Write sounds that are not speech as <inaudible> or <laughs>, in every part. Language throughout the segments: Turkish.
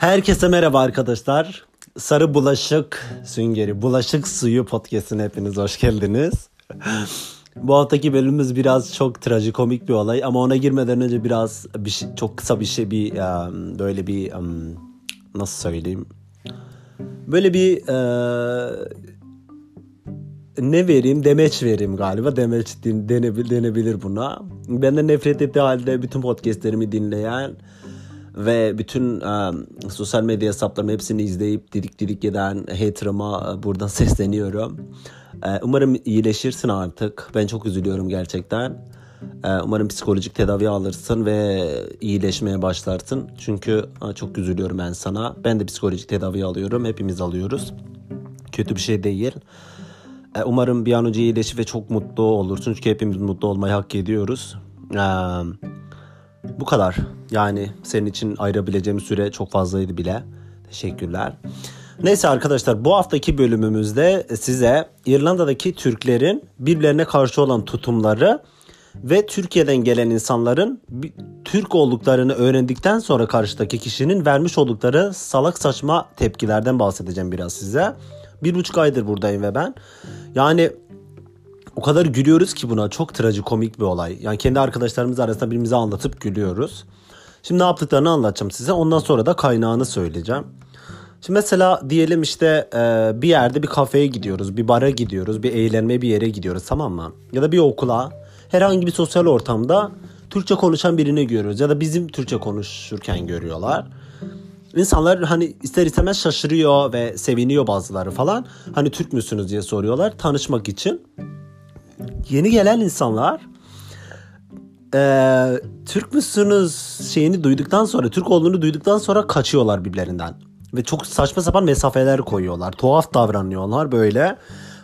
Herkese merhaba arkadaşlar. Sarı Bulaşık Süngeri, Bulaşık Suyu podcastine hepiniz hoş geldiniz. Bu haftaki bölümümüz biraz çok trajikomik bir olay ama ona girmeden önce biraz bir şey, çok kısa bir şey bir um, böyle bir um, nasıl söyleyeyim böyle bir uh, ne vereyim demeç vereyim galiba demeç denebilir, denebilir buna. Benden nefret ettiği halde bütün podcastlerimi dinleyen ve bütün um, sosyal medya hesaplarımı hepsini izleyip didik didik eden hater'ıma uh, buradan <laughs> sesleniyorum. Uh, umarım iyileşirsin artık. Ben çok üzülüyorum gerçekten. Uh, umarım psikolojik tedavi alırsın ve iyileşmeye başlarsın. Çünkü uh, çok üzülüyorum ben sana. Ben de psikolojik tedavi alıyorum. Hepimiz alıyoruz. Kötü bir şey değil. Uh, umarım bir an önce iyileşir ve çok mutlu olursun. Çünkü hepimiz mutlu olmayı hak ediyoruz. Uh, bu kadar. Yani senin için ayırabileceğim süre çok fazlaydı bile. Teşekkürler. Neyse arkadaşlar bu haftaki bölümümüzde size İrlanda'daki Türklerin birbirlerine karşı olan tutumları ve Türkiye'den gelen insanların Türk olduklarını öğrendikten sonra karşıdaki kişinin vermiş oldukları salak saçma tepkilerden bahsedeceğim biraz size. Bir buçuk aydır buradayım ve ben. Yani o kadar gülüyoruz ki buna çok trajikomik bir olay. Yani kendi arkadaşlarımız arasında birbirimize anlatıp gülüyoruz. Şimdi ne yaptıklarını anlatacağım size. Ondan sonra da kaynağını söyleyeceğim. Şimdi mesela diyelim işte e, bir yerde bir kafeye gidiyoruz, bir bara gidiyoruz, bir eğlenme bir yere gidiyoruz tamam mı? Ya da bir okula, herhangi bir sosyal ortamda Türkçe konuşan birini görüyoruz ya da bizim Türkçe konuşurken görüyorlar. İnsanlar hani ister istemez şaşırıyor ve seviniyor bazıları falan. Hani Türk müsünüz diye soruyorlar tanışmak için yeni gelen insanlar e, Türk müsünüz şeyini duyduktan sonra Türk olduğunu duyduktan sonra kaçıyorlar birbirlerinden. Ve çok saçma sapan mesafeler koyuyorlar. Tuhaf davranıyorlar böyle.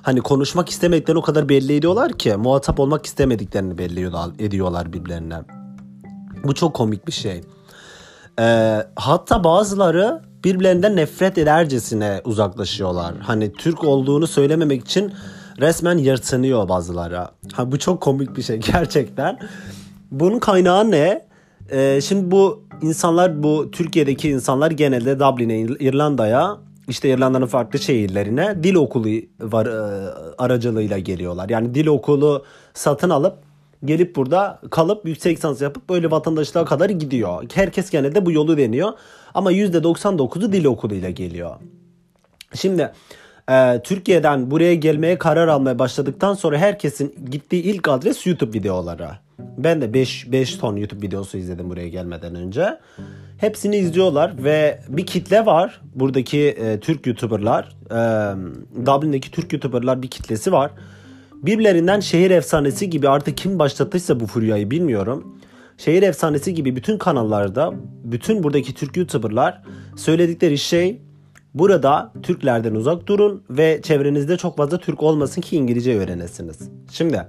Hani konuşmak istemediklerini o kadar belli ediyorlar ki muhatap olmak istemediklerini belli ediyorlar birbirlerine. Bu çok komik bir şey. Ee, hatta bazıları birbirlerinden nefret edercesine uzaklaşıyorlar. Hani Türk olduğunu söylememek için resmen yırtınıyor bazıları. Ha bu çok komik bir şey <laughs> gerçekten. Bunun kaynağı ne? Ee, şimdi bu insanlar bu Türkiye'deki insanlar genelde Dublin'e, İrlanda'ya işte İrlanda'nın farklı şehirlerine dil okulu var e, aracılığıyla geliyorlar. Yani dil okulu satın alıp gelip burada kalıp yüksek lisans yapıp böyle vatandaşlığa kadar gidiyor. Herkes genelde bu yolu deniyor. Ama %99'u dil okuluyla geliyor. Şimdi e, Türkiye'den buraya gelmeye karar almaya başladıktan sonra herkesin gittiği ilk adres YouTube videoları. Ben de 5 5 ton YouTube videosu izledim buraya gelmeden önce. Hepsini izliyorlar ve bir kitle var. Buradaki e, Türk YouTuber'lar, e, Dublin'deki Türk YouTuber'lar bir kitlesi var. Birbirlerinden şehir efsanesi gibi artık kim başlattıysa bu furyayı bilmiyorum. Şehir efsanesi gibi bütün kanallarda bütün buradaki Türk YouTuber'lar söyledikleri şey Burada Türklerden uzak durun ve çevrenizde çok fazla Türk olmasın ki İngilizce öğrenesiniz. Şimdi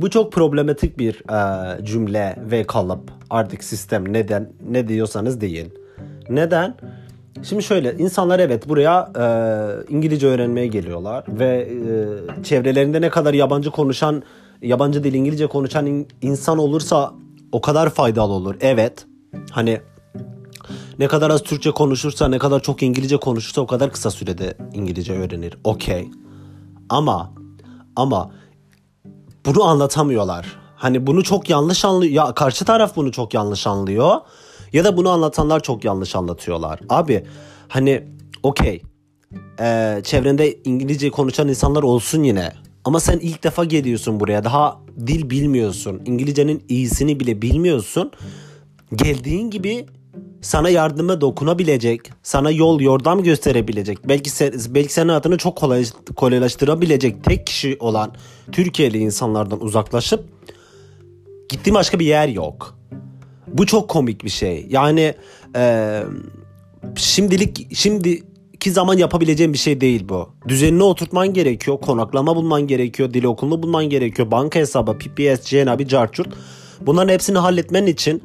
bu çok problematik bir e, cümle ve kalıp artık sistem neden ne diyorsanız değil. Neden? Şimdi şöyle insanlar evet buraya e, İngilizce öğrenmeye geliyorlar ve e, çevrelerinde ne kadar yabancı konuşan yabancı dil İngilizce konuşan in, insan olursa o kadar faydalı olur. Evet. Hani ne kadar az Türkçe konuşursa, ne kadar çok İngilizce konuşursa o kadar kısa sürede İngilizce öğrenir. Okey. Ama ama bunu anlatamıyorlar. Hani bunu çok yanlış anlıyor. Ya karşı taraf bunu çok yanlış anlıyor. Ya da bunu anlatanlar çok yanlış anlatıyorlar. Abi hani okey. Ee, çevrende İngilizce konuşan insanlar olsun yine. Ama sen ilk defa geliyorsun buraya. Daha dil bilmiyorsun. İngilizcenin iyisini bile bilmiyorsun. Geldiğin gibi sana yardıma dokunabilecek, sana yol yordam gösterebilecek, belki sen, belki senin adını çok kolay, kolaylaştırabilecek tek kişi olan Türkiye'li insanlardan uzaklaşıp gittiğin başka bir yer yok. Bu çok komik bir şey. Yani e, şimdilik şimdiki zaman yapabileceğim bir şey değil bu. Düzenini oturtman gerekiyor, konaklama bulman gerekiyor, dil okulunu bulman gerekiyor, banka hesabı, PPS, CNAB, Carchurt. Bunların hepsini halletmen için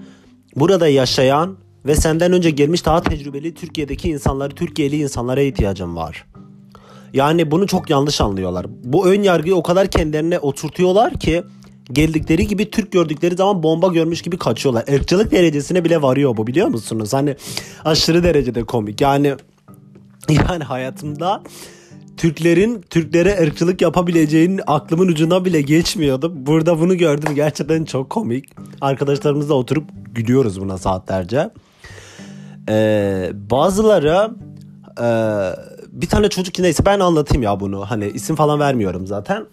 burada yaşayan ve senden önce gelmiş daha tecrübeli Türkiye'deki insanları, Türkiye'li insanlara ihtiyacım var. Yani bunu çok yanlış anlıyorlar. Bu ön yargıyı o kadar kendilerine oturtuyorlar ki geldikleri gibi Türk gördükleri zaman bomba görmüş gibi kaçıyorlar. Irkçılık derecesine bile varıyor bu biliyor musunuz? Hani aşırı derecede komik. Yani <laughs> yani hayatımda Türklerin Türklere ırkçılık yapabileceğinin aklımın ucuna bile geçmiyordu. Burada bunu gördüm. Gerçekten çok komik. Arkadaşlarımızla oturup gülüyoruz buna saatlerce. Ee, bazıları e, bir tane çocuk neyse ben anlatayım ya bunu. Hani isim falan vermiyorum zaten.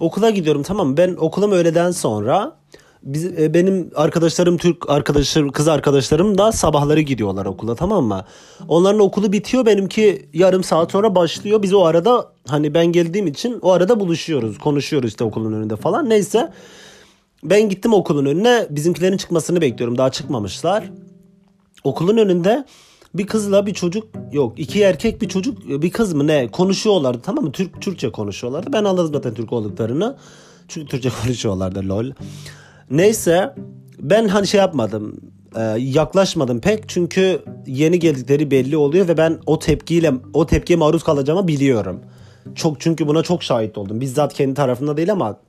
Okula gidiyorum tamam? Ben okulum öğleden sonra biz, e, benim arkadaşlarım Türk arkadaşlarım kız arkadaşlarım da sabahları gidiyorlar okula tamam mı? Onların okulu bitiyor benimki yarım saat sonra başlıyor. Biz o arada hani ben geldiğim için o arada buluşuyoruz konuşuyoruz işte okulun önünde falan neyse. Ben gittim okulun önüne bizimkilerin çıkmasını bekliyorum daha çıkmamışlar. Okulun önünde bir kızla bir çocuk yok iki erkek bir çocuk bir kız mı ne konuşuyorlardı tamam mı? Türk Türkçe konuşuyorlardı. Ben anladım zaten Türk olduklarını. Çünkü Türkçe <laughs> konuşuyorlardı lol. Neyse ben hani şey yapmadım e, yaklaşmadım pek çünkü yeni geldikleri belli oluyor ve ben o tepkiyle o tepkiye maruz kalacağımı biliyorum. Çok çünkü buna çok şahit oldum. Bizzat kendi tarafında değil ama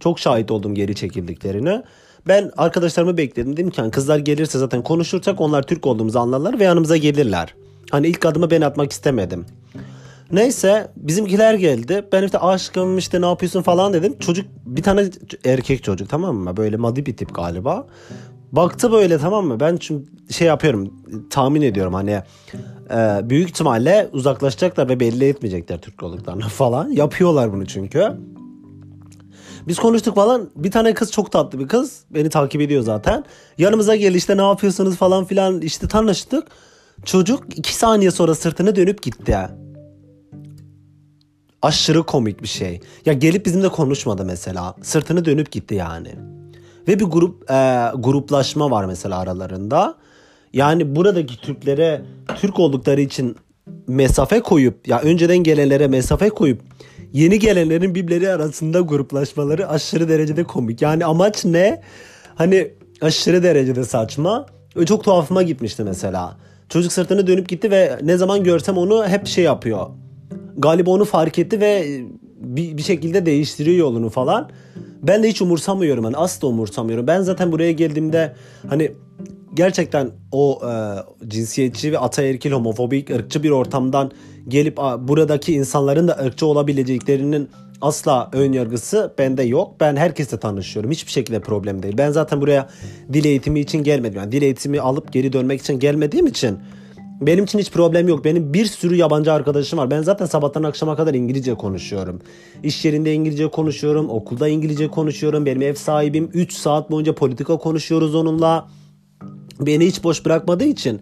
çok şahit oldum geri çekildiklerini ben arkadaşlarımı bekledim. Dedim ki hani kızlar gelirse zaten konuşursak onlar Türk olduğumuzu anlarlar ve yanımıza gelirler. Hani ilk adımı ben atmak istemedim. Neyse bizimkiler geldi. Ben işte aşkım işte ne yapıyorsun falan dedim. Çocuk bir tane erkek çocuk tamam mı? Böyle madi bir tip galiba. Baktı böyle tamam mı? Ben çünkü şey yapıyorum tahmin ediyorum hani e, büyük ihtimalle uzaklaşacaklar ve belli etmeyecekler Türk olduklarını falan. <laughs> Yapıyorlar bunu çünkü. Biz konuştuk falan. Bir tane kız çok tatlı bir kız. Beni takip ediyor zaten. Yanımıza geldi işte ne yapıyorsunuz falan filan. işte tanıştık. Çocuk iki saniye sonra sırtını dönüp gitti. Aşırı komik bir şey. Ya gelip bizimle konuşmadı mesela. Sırtını dönüp gitti yani. Ve bir grup e, gruplaşma var mesela aralarında. Yani buradaki Türklere Türk oldukları için mesafe koyup ya önceden gelenlere mesafe koyup yeni gelenlerin birbirleri arasında gruplaşmaları aşırı derecede komik. Yani amaç ne? Hani aşırı derecede saçma. Çok tuhafıma gitmişti mesela. Çocuk sırtını dönüp gitti ve ne zaman görsem onu hep şey yapıyor. Galiba onu fark etti ve bir, bir şekilde değiştiriyor yolunu falan. Ben de hiç umursamıyorum hani asla umursamıyorum. Ben zaten buraya geldiğimde hani gerçekten o e, cinsiyetçi ve ataerkil homofobik ırkçı bir ortamdan gelip buradaki insanların da ırkçı olabileceklerinin asla ön yargısı bende yok. Ben herkesle tanışıyorum. Hiçbir şekilde problem değil. Ben zaten buraya dil eğitimi için gelmedim. Yani dil eğitimi alıp geri dönmek için gelmediğim için benim için hiç problem yok. Benim bir sürü yabancı arkadaşım var. Ben zaten sabahtan akşama kadar İngilizce konuşuyorum. İş yerinde İngilizce konuşuyorum. Okulda İngilizce konuşuyorum. Benim ev sahibim 3 saat boyunca politika konuşuyoruz onunla beni hiç boş bırakmadığı için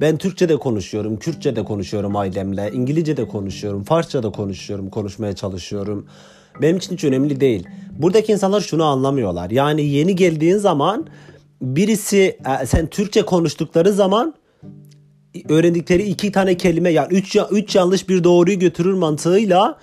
ben Türkçe de konuşuyorum, Kürtçe de konuşuyorum ailemle, İngilizce de konuşuyorum, Farsça da konuşuyorum, konuşmaya çalışıyorum. Benim için hiç önemli değil. Buradaki insanlar şunu anlamıyorlar. Yani yeni geldiğin zaman birisi e, sen Türkçe konuştukları zaman öğrendikleri iki tane kelime yani üç, üç yanlış bir doğruyu götürür mantığıyla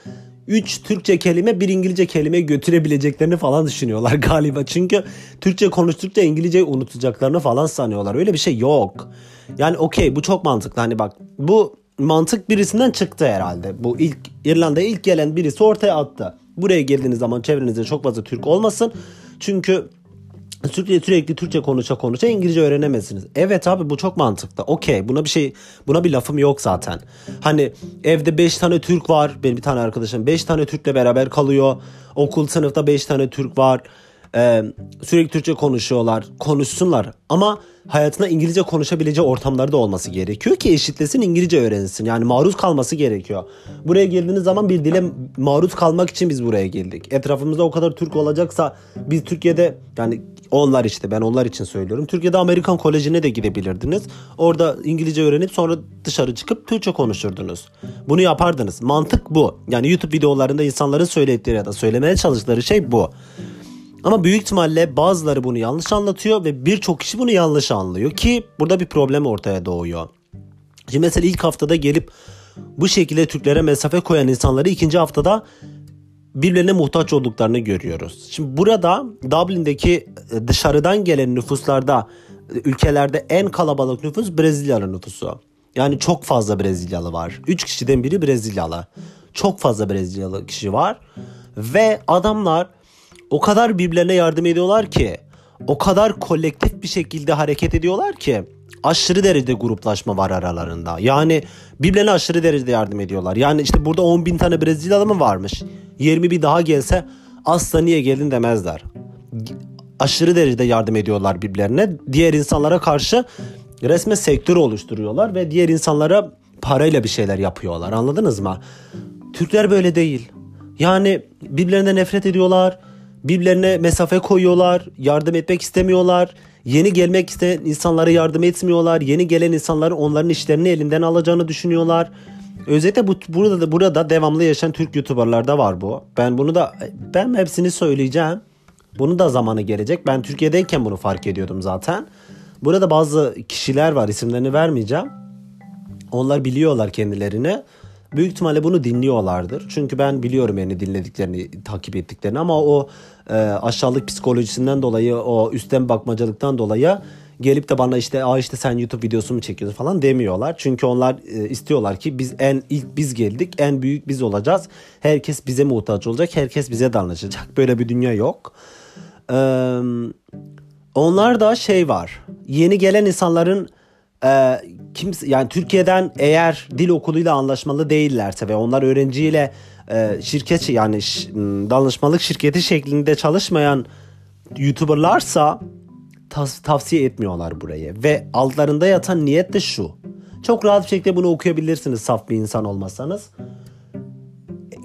3 Türkçe kelime bir İngilizce kelime götürebileceklerini falan düşünüyorlar <laughs> galiba. Çünkü Türkçe konuştukça İngilizceyi unutacaklarını falan sanıyorlar. Öyle bir şey yok. Yani okey bu çok mantıklı. Hani bak bu mantık birisinden çıktı herhalde. Bu ilk İrlanda'ya ilk gelen birisi ortaya attı. Buraya geldiğiniz zaman çevrenizde çok fazla Türk olmasın. Çünkü sürekli sürekli Türkçe konuşa konuşa İngilizce öğrenemezsiniz. Evet abi bu çok mantıklı. Okey buna bir şey buna bir lafım yok zaten. Hani evde 5 tane Türk var. Benim bir tane arkadaşım 5 tane Türk'le beraber kalıyor. Okul sınıfta 5 tane Türk var. Ee, sürekli Türkçe konuşuyorlar. Konuşsunlar. Ama hayatında İngilizce konuşabileceği ortamlarda olması gerekiyor ki eşitlesin İngilizce öğrensin. Yani maruz kalması gerekiyor. Buraya geldiğiniz zaman bir dile maruz kalmak için biz buraya geldik. Etrafımızda o kadar Türk olacaksa biz Türkiye'de yani onlar işte ben onlar için söylüyorum. Türkiye'de Amerikan Koleji'ne de gidebilirdiniz. Orada İngilizce öğrenip sonra dışarı çıkıp Türkçe konuşurdunuz. Bunu yapardınız. Mantık bu. Yani YouTube videolarında insanların söyledikleri ya da söylemeye çalıştıkları şey bu. Ama büyük ihtimalle bazıları bunu yanlış anlatıyor ve birçok kişi bunu yanlış anlıyor ki burada bir problem ortaya doğuyor. Şimdi mesela ilk haftada gelip bu şekilde Türklere mesafe koyan insanları ikinci haftada birbirlerine muhtaç olduklarını görüyoruz. Şimdi burada Dublin'deki e, dışarıdan gelen nüfuslarda e, ülkelerde en kalabalık nüfus Brezilyalı nüfusu. Yani çok fazla Brezilyalı var. 3 kişiden biri Brezilyalı. Çok fazla Brezilyalı kişi var. Ve adamlar o kadar birbirlerine yardım ediyorlar ki o kadar kolektif bir şekilde hareket ediyorlar ki aşırı derecede gruplaşma var aralarında. Yani birbirlerine aşırı derecede yardım ediyorlar. Yani işte burada 10 bin tane Brezilyalı mı varmış? 20 bir daha gelse asla niye geldin demezler. Aşırı derecede yardım ediyorlar birbirlerine. Diğer insanlara karşı resme sektör oluşturuyorlar ve diğer insanlara parayla bir şeyler yapıyorlar. Anladınız mı? Türkler böyle değil. Yani birbirlerine nefret ediyorlar. Birbirlerine mesafe koyuyorlar. Yardım etmek istemiyorlar. Yeni gelmek isteyen insanlara yardım etmiyorlar. Yeni gelen insanların onların işlerini elinden alacağını düşünüyorlar. Özellikle bu, burada da burada devamlı yaşayan Türk YouTuber'larda var bu. Ben bunu da ben hepsini söyleyeceğim. Bunu da zamanı gelecek. Ben Türkiye'deyken bunu fark ediyordum zaten. Burada bazı kişiler var isimlerini vermeyeceğim. Onlar biliyorlar kendilerini. Büyük ihtimalle bunu dinliyorlardır. Çünkü ben biliyorum yani dinlediklerini, takip ettiklerini ama o e, aşağılık psikolojisinden dolayı, o üstten bakmacılıktan dolayı gelip de bana işte Aa işte sen YouTube videosu mu çekiyorsun falan demiyorlar. Çünkü onlar e, istiyorlar ki biz en ilk biz geldik, en büyük biz olacağız. Herkes bize muhtaç olacak, herkes bize danışacak. Böyle bir dünya yok. Eee onlar da şey var. Yeni gelen insanların e, kimse yani Türkiye'den eğer dil okuluyla anlaşmalı değillerse ve onlar öğrenciyle e, şirket yani danışmanlık şirketi şeklinde çalışmayan YouTuber'larsa tas- tavsiye etmiyorlar burayı ve altlarında yatan niyet de şu. Çok rahat bir şekilde bunu okuyabilirsiniz saf bir insan olmasanız.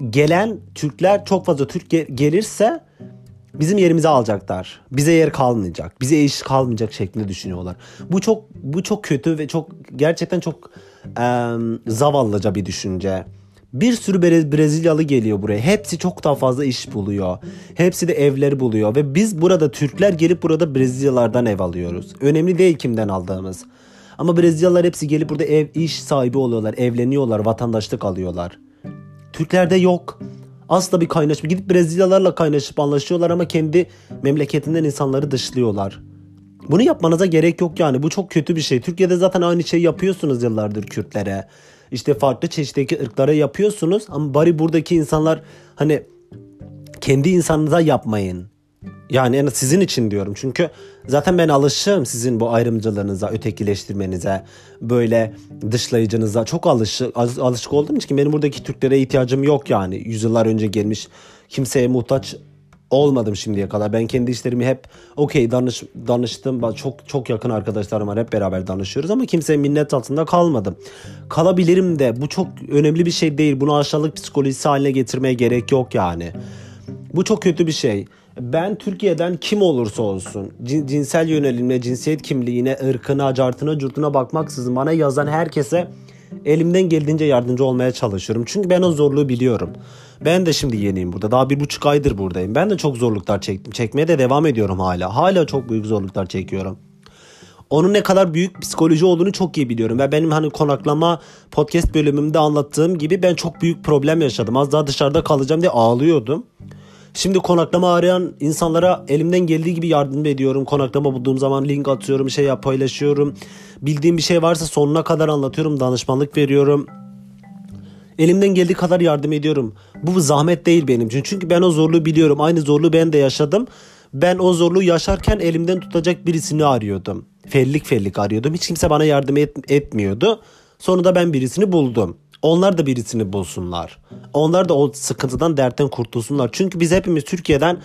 Gelen Türkler çok fazla Türk gelirse bizim yerimizi alacaklar. Bize yer kalmayacak. Bize iş kalmayacak şeklinde düşünüyorlar. Bu çok bu çok kötü ve çok gerçekten çok e, zavallıca bir düşünce. Bir sürü Brezilyalı geliyor buraya. Hepsi çok daha fazla iş buluyor. Hepsi de evleri buluyor ve biz burada Türkler gelip burada Brezilyalardan ev alıyoruz. Önemli değil kimden aldığımız. Ama Brezilyalılar hepsi gelip burada ev iş sahibi oluyorlar, evleniyorlar, vatandaşlık alıyorlar. Türklerde yok. Asla bir kaynaşma. Gidip Brezilyalarla kaynaşıp anlaşıyorlar ama kendi memleketinden insanları dışlıyorlar. Bunu yapmanıza gerek yok yani. Bu çok kötü bir şey. Türkiye'de zaten aynı şeyi yapıyorsunuz yıllardır Kürtlere. İşte farklı çeşitteki ırklara yapıyorsunuz ama bari buradaki insanlar hani kendi insanınıza yapmayın. Yani en sizin için diyorum. Çünkü zaten ben alışığım sizin bu ayrımcılığınıza, ötekileştirmenize, böyle dışlayıcınıza. Çok alışık, alışık olduğum için benim buradaki Türklere ihtiyacım yok yani. Yüzyıllar önce gelmiş kimseye muhtaç olmadım şimdiye kadar. Ben kendi işlerimi hep okey danış, danıştım. Çok çok yakın arkadaşlarım var. Hep beraber danışıyoruz ama kimseye minnet altında kalmadım. Kalabilirim de bu çok önemli bir şey değil. Bunu aşağılık psikolojisi haline getirmeye gerek yok yani. Bu çok kötü bir şey ben Türkiye'den kim olursa olsun cinsel yönelimine, cinsiyet kimliğine, ırkına, cartına, curtuna bakmaksızın bana yazan herkese elimden geldiğince yardımcı olmaya çalışıyorum. Çünkü ben o zorluğu biliyorum. Ben de şimdi yeniyim burada. Daha bir buçuk aydır buradayım. Ben de çok zorluklar çektim. Çekmeye de devam ediyorum hala. Hala çok büyük zorluklar çekiyorum. Onun ne kadar büyük psikoloji olduğunu çok iyi biliyorum. Ve benim hani konaklama podcast bölümümde anlattığım gibi ben çok büyük problem yaşadım. Az daha dışarıda kalacağım diye ağlıyordum. Şimdi konaklama arayan insanlara elimden geldiği gibi yardım ediyorum. Konaklama bulduğum zaman link atıyorum, şey yap, paylaşıyorum. Bildiğim bir şey varsa sonuna kadar anlatıyorum, danışmanlık veriyorum. Elimden geldiği kadar yardım ediyorum. Bu zahmet değil benim için. Çünkü ben o zorluğu biliyorum. Aynı zorluğu ben de yaşadım. Ben o zorluğu yaşarken elimden tutacak birisini arıyordum. Fellik fellik arıyordum. Hiç kimse bana yardım et, etmiyordu. Sonunda ben birisini buldum. Onlar da birisini bulsunlar. Onlar da o sıkıntıdan dertten kurtulsunlar. Çünkü biz hepimiz Türkiye'den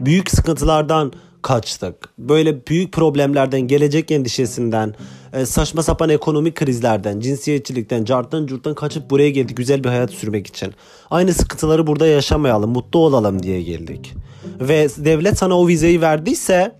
büyük sıkıntılardan kaçtık. Böyle büyük problemlerden, gelecek endişesinden, e, saçma sapan ekonomik krizlerden, cinsiyetçilikten, carttan curttan kaçıp buraya geldik güzel bir hayat sürmek için. Aynı sıkıntıları burada yaşamayalım, mutlu olalım diye geldik. Ve devlet sana o vizeyi verdiyse,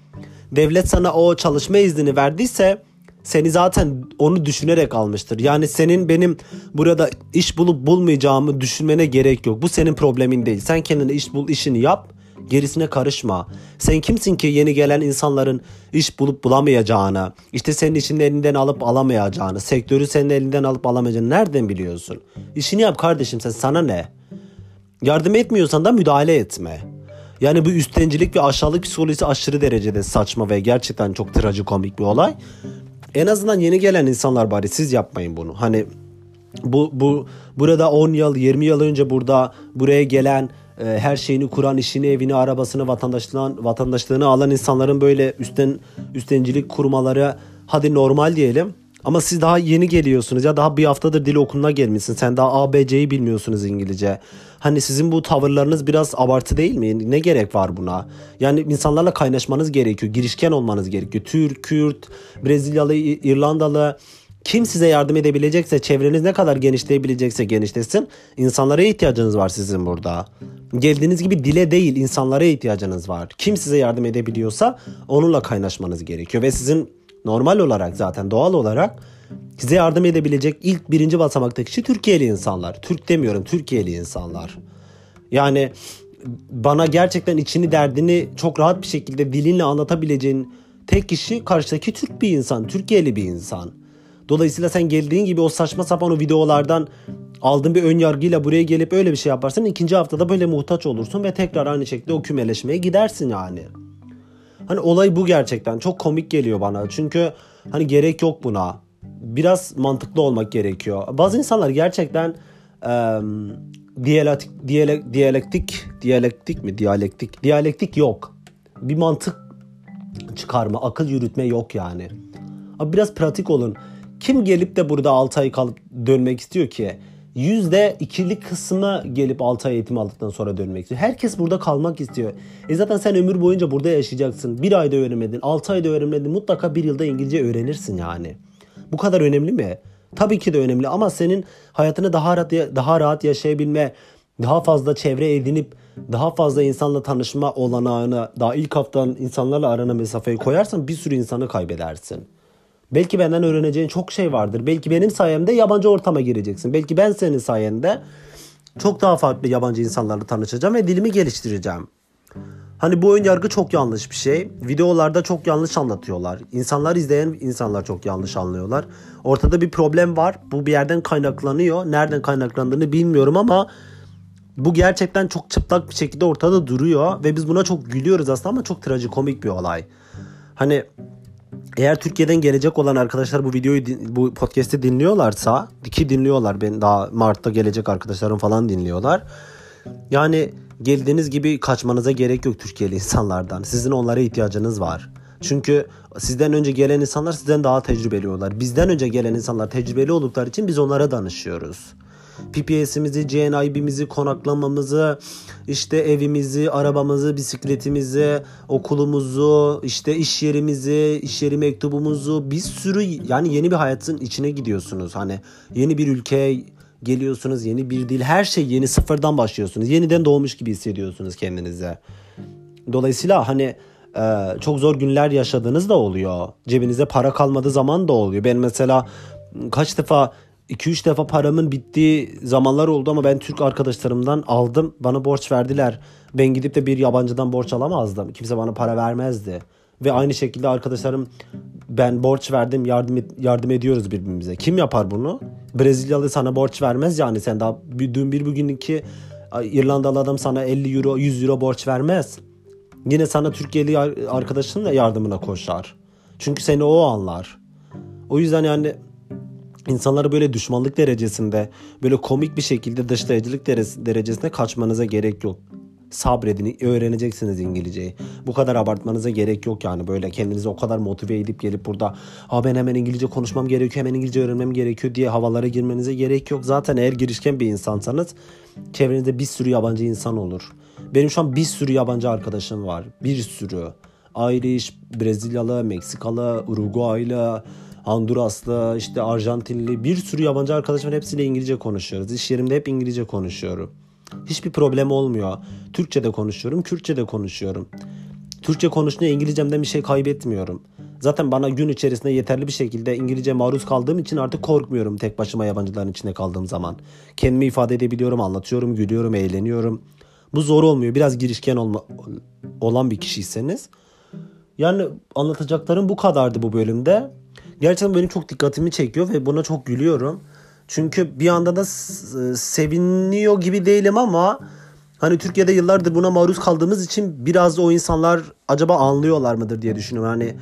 devlet sana o çalışma iznini verdiyse seni zaten onu düşünerek almıştır. Yani senin benim burada iş bulup bulmayacağımı düşünmene gerek yok. Bu senin problemin değil. Sen kendine iş bul, işini yap. Gerisine karışma. Sen kimsin ki yeni gelen insanların iş bulup bulamayacağını, işte senin işini elinden alıp alamayacağını, sektörü senin elinden alıp alamayacağını nereden biliyorsun? İşini yap kardeşim sen sana ne? Yardım etmiyorsan da müdahale etme. Yani bu üstencilik ve aşağılık psikolojisi aşırı derecede saçma ve gerçekten çok trajikomik bir olay. En azından yeni gelen insanlar bari siz yapmayın bunu. Hani bu bu burada 10 yıl 20 yıl önce burada buraya gelen e, her şeyini kuran, işini, evini, arabasını, vatandaşlığını, vatandaşlığını alan insanların böyle üstten üstencilik kurmaları hadi normal diyelim. Ama siz daha yeni geliyorsunuz ya daha bir haftadır dil okuluna gelmişsin. Sen daha ABC'yi bilmiyorsunuz İngilizce. Hani sizin bu tavırlarınız biraz abartı değil mi? Ne gerek var buna? Yani insanlarla kaynaşmanız gerekiyor. Girişken olmanız gerekiyor. Türk, Kürt, Brezilyalı, İrlandalı kim size yardım edebilecekse, çevreniz ne kadar genişleyebilecekse genişlesin. İnsanlara ihtiyacınız var sizin burada. Geldiğiniz gibi dile değil, insanlara ihtiyacınız var. Kim size yardım edebiliyorsa onunla kaynaşmanız gerekiyor ve sizin normal olarak zaten doğal olarak size yardım edebilecek ilk birinci basamaktaki kişi Türkiye'li insanlar. Türk demiyorum, Türkiye'li insanlar. Yani bana gerçekten içini derdini çok rahat bir şekilde dilinle anlatabileceğin tek kişi karşıdaki Türk bir insan, Türkiye'li bir insan. Dolayısıyla sen geldiğin gibi o saçma sapan o videolardan aldığın bir ön yargıyla buraya gelip öyle bir şey yaparsan ikinci haftada böyle muhtaç olursun ve tekrar aynı şekilde o kümeleşmeye gidersin yani. Hani olay bu gerçekten. Çok komik geliyor bana. Çünkü hani gerek yok buna. Biraz mantıklı olmak gerekiyor. Bazı insanlar gerçekten e, diyalektik, diyalek, diyalektik, diyalektik mi? Diyalektik. Diyalektik yok. Bir mantık çıkarma, akıl yürütme yok yani. Abi biraz pratik olun. Kim gelip de burada 6 ay kalıp dönmek istiyor ki? %2'lik kısmı gelip 6 ay eğitim aldıktan sonra dönmek istiyor. Herkes burada kalmak istiyor. E zaten sen ömür boyunca burada yaşayacaksın. Bir ayda öğrenmedin, 6 ayda öğrenmedin. Mutlaka bir yılda İngilizce öğrenirsin yani. Bu kadar önemli mi? Tabii ki de önemli ama senin hayatını daha rahat daha rahat yaşayabilme, daha fazla çevre edinip daha fazla insanla tanışma olanağını daha ilk haftan insanlarla arana mesafeyi koyarsan bir sürü insanı kaybedersin. Belki benden öğreneceğin çok şey vardır. Belki benim sayemde yabancı ortama gireceksin. Belki ben senin sayende çok daha farklı yabancı insanlarla tanışacağım ve dilimi geliştireceğim. Hani bu ön yargı çok yanlış bir şey. Videolarda çok yanlış anlatıyorlar. İnsanlar izleyen insanlar çok yanlış anlıyorlar. Ortada bir problem var. Bu bir yerden kaynaklanıyor. Nereden kaynaklandığını bilmiyorum ama bu gerçekten çok çıplak bir şekilde ortada duruyor ve biz buna çok gülüyoruz aslında ama çok trajikomik bir olay. Hani eğer Türkiye'den gelecek olan arkadaşlar bu videoyu bu podcast'i dinliyorlarsa ki dinliyorlar ben daha Mart'ta gelecek arkadaşlarım falan dinliyorlar. Yani geldiğiniz gibi kaçmanıza gerek yok Türkiye'li insanlardan. Sizin onlara ihtiyacınız var. Çünkü sizden önce gelen insanlar sizden daha tecrübeli oluyorlar. Bizden önce gelen insanlar tecrübeli oldukları için biz onlara danışıyoruz. PPS'imizi, GNIB'mizi, konaklamamızı, işte evimizi, arabamızı, bisikletimizi, okulumuzu, işte iş yerimizi, iş yeri mektubumuzu bir sürü yani yeni bir hayatın içine gidiyorsunuz. Hani yeni bir ülkeye geliyorsunuz, yeni bir dil, her şey yeni sıfırdan başlıyorsunuz. Yeniden doğmuş gibi hissediyorsunuz kendinize. Dolayısıyla hani çok zor günler yaşadığınız da oluyor. Cebinize para kalmadığı zaman da oluyor. Ben mesela kaç defa 2-3 defa paramın bittiği zamanlar oldu ama ben Türk arkadaşlarımdan aldım. Bana borç verdiler. Ben gidip de bir yabancıdan borç alamazdım. Kimse bana para vermezdi. Ve aynı şekilde arkadaşlarım ben borç verdim yardım yardım ediyoruz birbirimize. Kim yapar bunu? Brezilyalı sana borç vermez yani sen daha dün bir bugün iki İrlandalı adam sana 50 euro 100 euro borç vermez. Yine sana Türkiye'li arkadaşın da yardımına koşar. Çünkü seni o anlar. O yüzden yani insanları böyle düşmanlık derecesinde böyle komik bir şekilde dışlayıcılık derecesinde kaçmanıza gerek yok. Sabredin, öğreneceksiniz İngilizceyi. Bu kadar abartmanıza gerek yok yani böyle kendinizi o kadar motive edip gelip burada ha ben hemen İngilizce konuşmam gerekiyor, hemen İngilizce öğrenmem gerekiyor diye havalara girmenize gerek yok. Zaten eğer girişken bir insansanız çevrenizde bir sürü yabancı insan olur. Benim şu an bir sürü yabancı arkadaşım var. Bir sürü. Irish, Brezilyalı, Meksikalı, Uruguaylı, Honduraslı, işte Arjantinli bir sürü yabancı arkadaş var. Hepsiyle İngilizce konuşuyoruz. İş yerimde hep İngilizce konuşuyorum. Hiçbir problem olmuyor. Türkçe de konuşuyorum, Kürtçe de konuşuyorum. Türkçe konuşunca İngilizcemden bir şey kaybetmiyorum. Zaten bana gün içerisinde yeterli bir şekilde İngilizce maruz kaldığım için artık korkmuyorum tek başıma yabancıların içinde kaldığım zaman. Kendimi ifade edebiliyorum, anlatıyorum, gülüyorum, eğleniyorum. Bu zor olmuyor. Biraz girişken olma, olan bir kişiyseniz. Yani anlatacaklarım bu kadardı bu bölümde gerçekten benim çok dikkatimi çekiyor ve buna çok gülüyorum. Çünkü bir anda da seviniyor gibi değilim ama hani Türkiye'de yıllardır buna maruz kaldığımız için biraz o insanlar acaba anlıyorlar mıdır diye düşünüyorum. Hani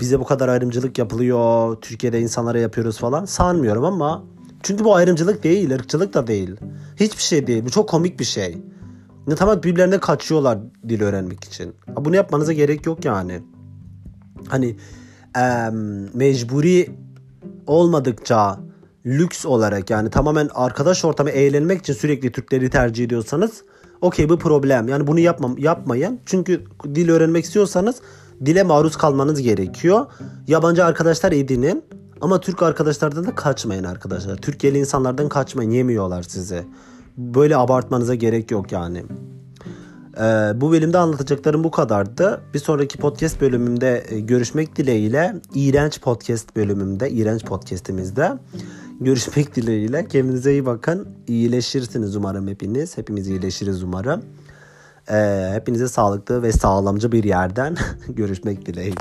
bize bu kadar ayrımcılık yapılıyor, Türkiye'de insanlara yapıyoruz falan sanmıyorum ama çünkü bu ayrımcılık değil, ırkçılık da değil. Hiçbir şey değil. Bu çok komik bir şey. Ne tamam birbirlerine kaçıyorlar dil öğrenmek için. Bunu yapmanıza gerek yok yani. Hani e, mecburi olmadıkça lüks olarak yani tamamen arkadaş ortamı eğlenmek için sürekli Türkleri tercih ediyorsanız okey bu problem. Yani bunu yapmam, yapmayın. Çünkü dil öğrenmek istiyorsanız dile maruz kalmanız gerekiyor. Yabancı arkadaşlar edinin. Ama Türk arkadaşlardan da kaçmayın arkadaşlar. Türkiye'li insanlardan kaçmayın. Yemiyorlar sizi. Böyle abartmanıza gerek yok yani. Ee, bu bölümde anlatacaklarım bu kadardı. Bir sonraki podcast bölümümde e, görüşmek dileğiyle. İğrenç podcast bölümümde, iğrenç podcastimizde görüşmek dileğiyle. Kendinize iyi bakın. İyileşirsiniz umarım hepiniz. Hepimiz iyileşiriz umarım. Ee, hepinize sağlıklı ve sağlamcı bir yerden <laughs> görüşmek dileğiyle.